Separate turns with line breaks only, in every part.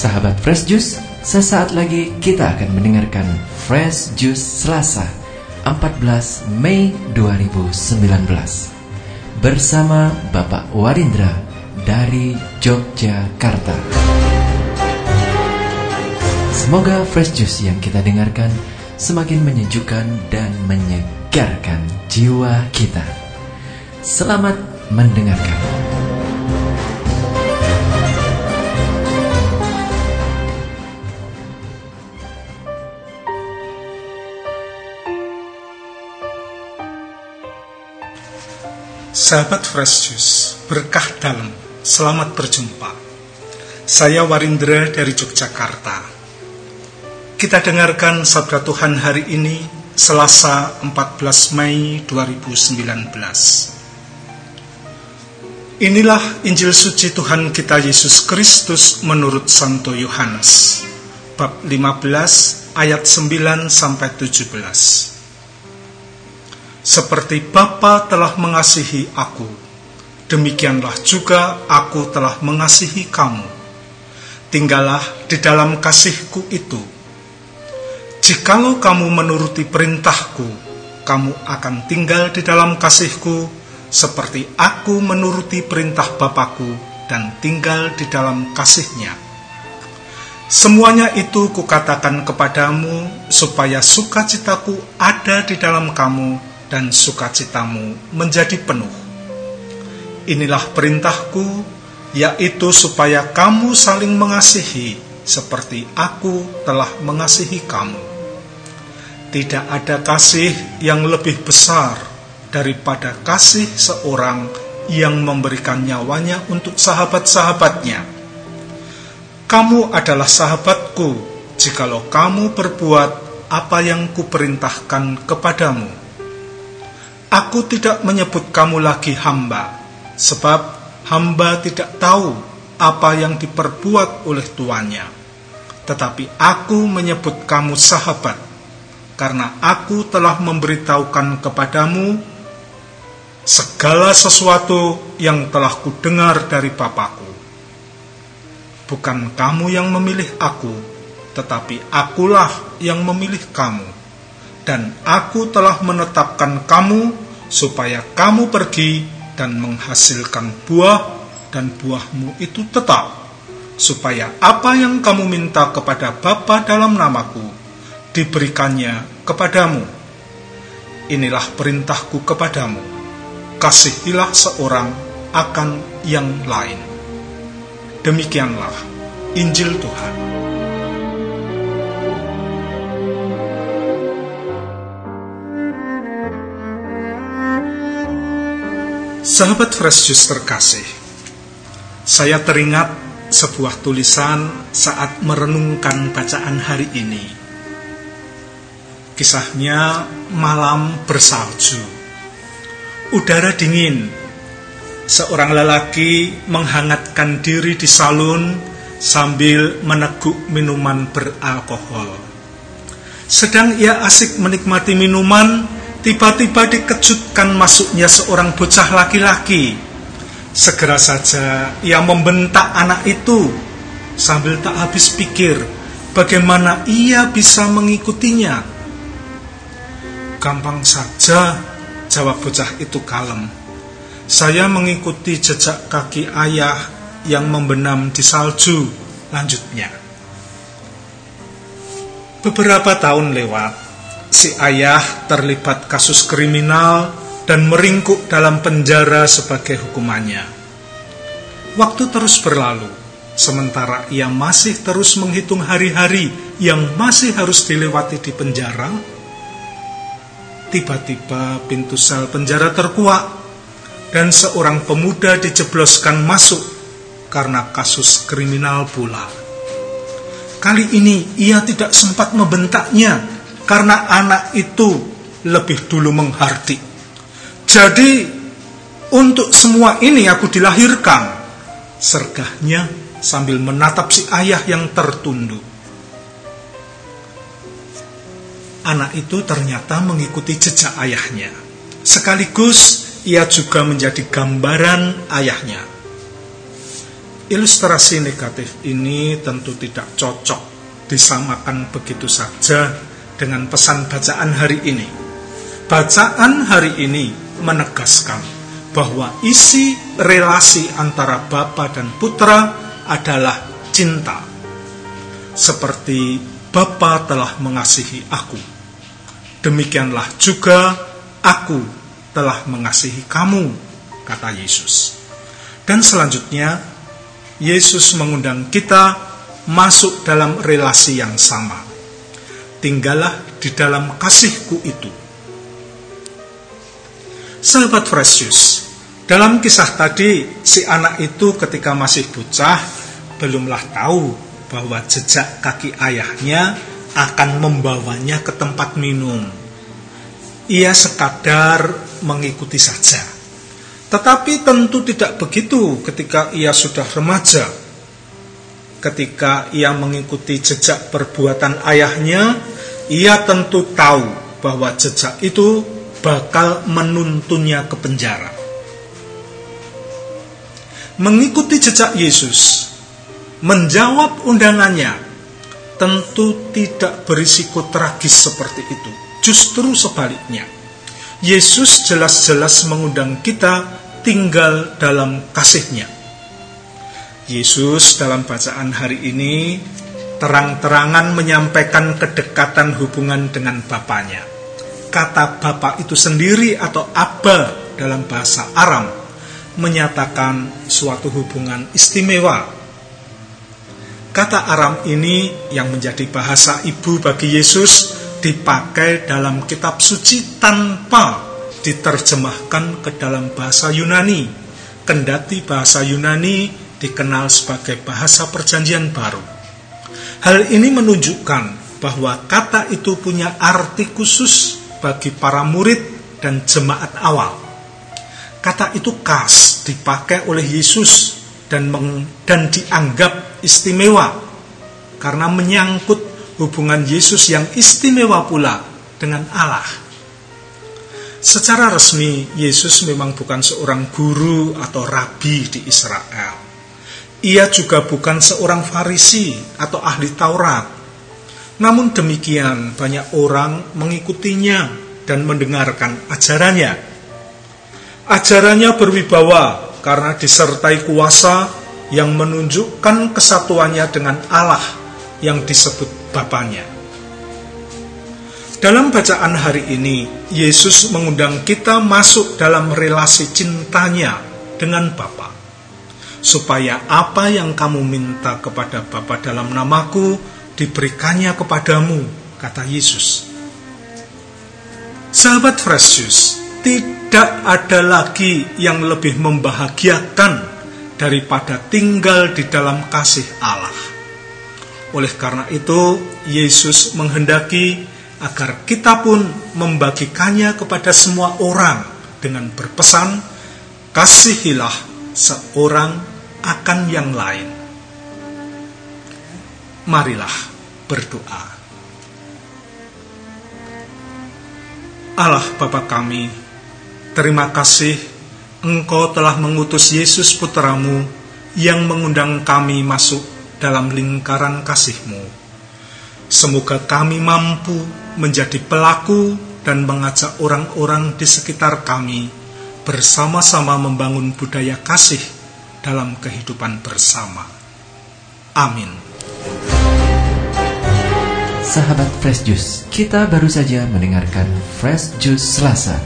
Sahabat Fresh Juice, sesaat lagi kita akan mendengarkan Fresh Juice Selasa 14 Mei 2019 bersama Bapak Warindra dari Yogyakarta. Semoga Fresh Juice yang kita dengarkan semakin menyejukkan dan menyegarkan jiwa kita. Selamat mendengarkan.
Sahabat Fresh Juice, berkah dalam, selamat berjumpa. Saya Warindra dari Yogyakarta. Kita dengarkan sabda Tuhan hari ini, Selasa 14 Mei 2019. Inilah Injil suci Tuhan kita Yesus Kristus menurut Santo Yohanes, bab 15 ayat 9 sampai 17 seperti Bapa telah mengasihi aku, demikianlah juga aku telah mengasihi kamu. Tinggallah di dalam kasihku itu. Jikalau kamu menuruti perintahku, kamu akan tinggal di dalam kasihku, seperti aku menuruti perintah Bapakku dan tinggal di dalam kasihnya. Semuanya itu kukatakan kepadamu, supaya sukacitaku ada di dalam kamu, dan sukacitamu menjadi penuh. Inilah perintahku, yaitu supaya kamu saling mengasihi seperti aku telah mengasihi kamu. Tidak ada kasih yang lebih besar daripada kasih seorang yang memberikan nyawanya untuk sahabat-sahabatnya. Kamu adalah sahabatku jikalau kamu berbuat apa yang kuperintahkan kepadamu. Aku tidak menyebut kamu lagi hamba, sebab hamba tidak tahu apa yang diperbuat oleh tuannya. Tetapi aku menyebut kamu sahabat, karena aku telah memberitahukan kepadamu segala sesuatu yang telah kudengar dari Bapakku. Bukan kamu yang memilih aku, tetapi akulah yang memilih kamu dan aku telah menetapkan kamu supaya kamu pergi dan menghasilkan buah dan buahmu itu tetap supaya apa yang kamu minta kepada Bapa dalam namaku diberikannya kepadamu. Inilah perintahku kepadamu. Kasihilah seorang akan yang lain. Demikianlah Injil Tuhan Sahabat Fresh Juice terkasih, saya teringat sebuah tulisan saat merenungkan bacaan hari ini. Kisahnya malam bersalju. Udara dingin. Seorang lelaki menghangatkan diri di salon sambil meneguk minuman beralkohol. Sedang ia asik menikmati minuman, Tiba-tiba dikejutkan masuknya seorang bocah laki-laki. Segera saja ia membentak anak itu sambil tak habis pikir bagaimana ia bisa mengikutinya. Gampang saja, jawab bocah itu kalem. Saya mengikuti jejak kaki ayah yang membenam di salju, lanjutnya. Beberapa tahun lewat, si ayah terlibat kasus kriminal dan meringkuk dalam penjara sebagai hukumannya. Waktu terus berlalu, sementara ia masih terus menghitung hari-hari yang masih harus dilewati di penjara. Tiba-tiba pintu sel penjara terkuak dan seorang pemuda dijebloskan masuk karena kasus kriminal pula. Kali ini ia tidak sempat membentaknya karena anak itu lebih dulu menghardik. Jadi untuk semua ini aku dilahirkan. Sergahnya sambil menatap si ayah yang tertunduk. Anak itu ternyata mengikuti jejak ayahnya. Sekaligus ia juga menjadi gambaran ayahnya. ilustrasi negatif ini tentu tidak cocok disamakan begitu saja dengan pesan bacaan hari ini. Bacaan hari ini menegaskan bahwa isi relasi antara Bapa dan Putra adalah cinta. Seperti Bapa telah mengasihi aku. Demikianlah juga aku telah mengasihi kamu, kata Yesus. Dan selanjutnya, Yesus mengundang kita masuk dalam relasi yang sama. Tinggallah di dalam kasihku itu. Sahabat Fresius, dalam kisah tadi, si anak itu ketika masih bocah, belumlah tahu bahwa jejak kaki ayahnya akan membawanya ke tempat minum. Ia sekadar mengikuti saja. Tetapi tentu tidak begitu ketika ia sudah remaja. Ketika ia mengikuti jejak perbuatan ayahnya, ia tentu tahu bahwa jejak itu bakal menuntunnya ke penjara. Mengikuti jejak Yesus, menjawab undangannya, tentu tidak berisiko tragis seperti itu. Justru sebaliknya, Yesus jelas-jelas mengundang kita tinggal dalam kasihnya. Yesus dalam bacaan hari ini terang-terangan menyampaikan kedekatan hubungan dengan Bapaknya kata Bapak itu sendiri atau Abba dalam bahasa Aram menyatakan suatu hubungan istimewa. Kata Aram ini yang menjadi bahasa ibu bagi Yesus dipakai dalam kitab suci tanpa diterjemahkan ke dalam bahasa Yunani. Kendati bahasa Yunani dikenal sebagai bahasa perjanjian baru. Hal ini menunjukkan bahwa kata itu punya arti khusus bagi para murid dan jemaat awal. Kata itu khas dipakai oleh Yesus dan meng, dan dianggap istimewa karena menyangkut hubungan Yesus yang istimewa pula dengan Allah. Secara resmi, Yesus memang bukan seorang guru atau rabi di Israel. Ia juga bukan seorang Farisi atau ahli Taurat namun demikian banyak orang mengikutinya dan mendengarkan ajarannya. Ajarannya berwibawa karena disertai kuasa yang menunjukkan kesatuannya dengan Allah yang disebut Bapaknya. Dalam bacaan hari ini, Yesus mengundang kita masuk dalam relasi cintanya dengan Bapa. Supaya apa yang kamu minta kepada Bapa dalam namaku, diberikannya kepadamu, kata Yesus. Sahabat Fresius, tidak ada lagi yang lebih membahagiakan daripada tinggal di dalam kasih Allah. Oleh karena itu, Yesus menghendaki agar kita pun membagikannya kepada semua orang dengan berpesan, kasihilah seorang akan yang lain. Marilah berdoa. Allah Bapa kami, terima kasih Engkau telah mengutus Yesus putramu yang mengundang kami masuk dalam lingkaran kasih-Mu. Semoga kami mampu menjadi pelaku dan mengajak orang-orang di sekitar kami bersama-sama membangun budaya kasih dalam kehidupan bersama. Amin
sahabat Fresh Juice, kita baru saja mendengarkan Fresh Juice Selasa,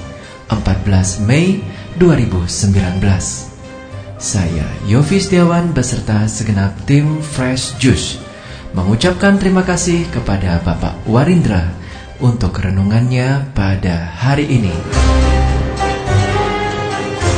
14 Mei 2019. Saya Yofi Setiawan beserta segenap tim Fresh Juice mengucapkan terima kasih kepada Bapak Warindra untuk renungannya pada hari ini.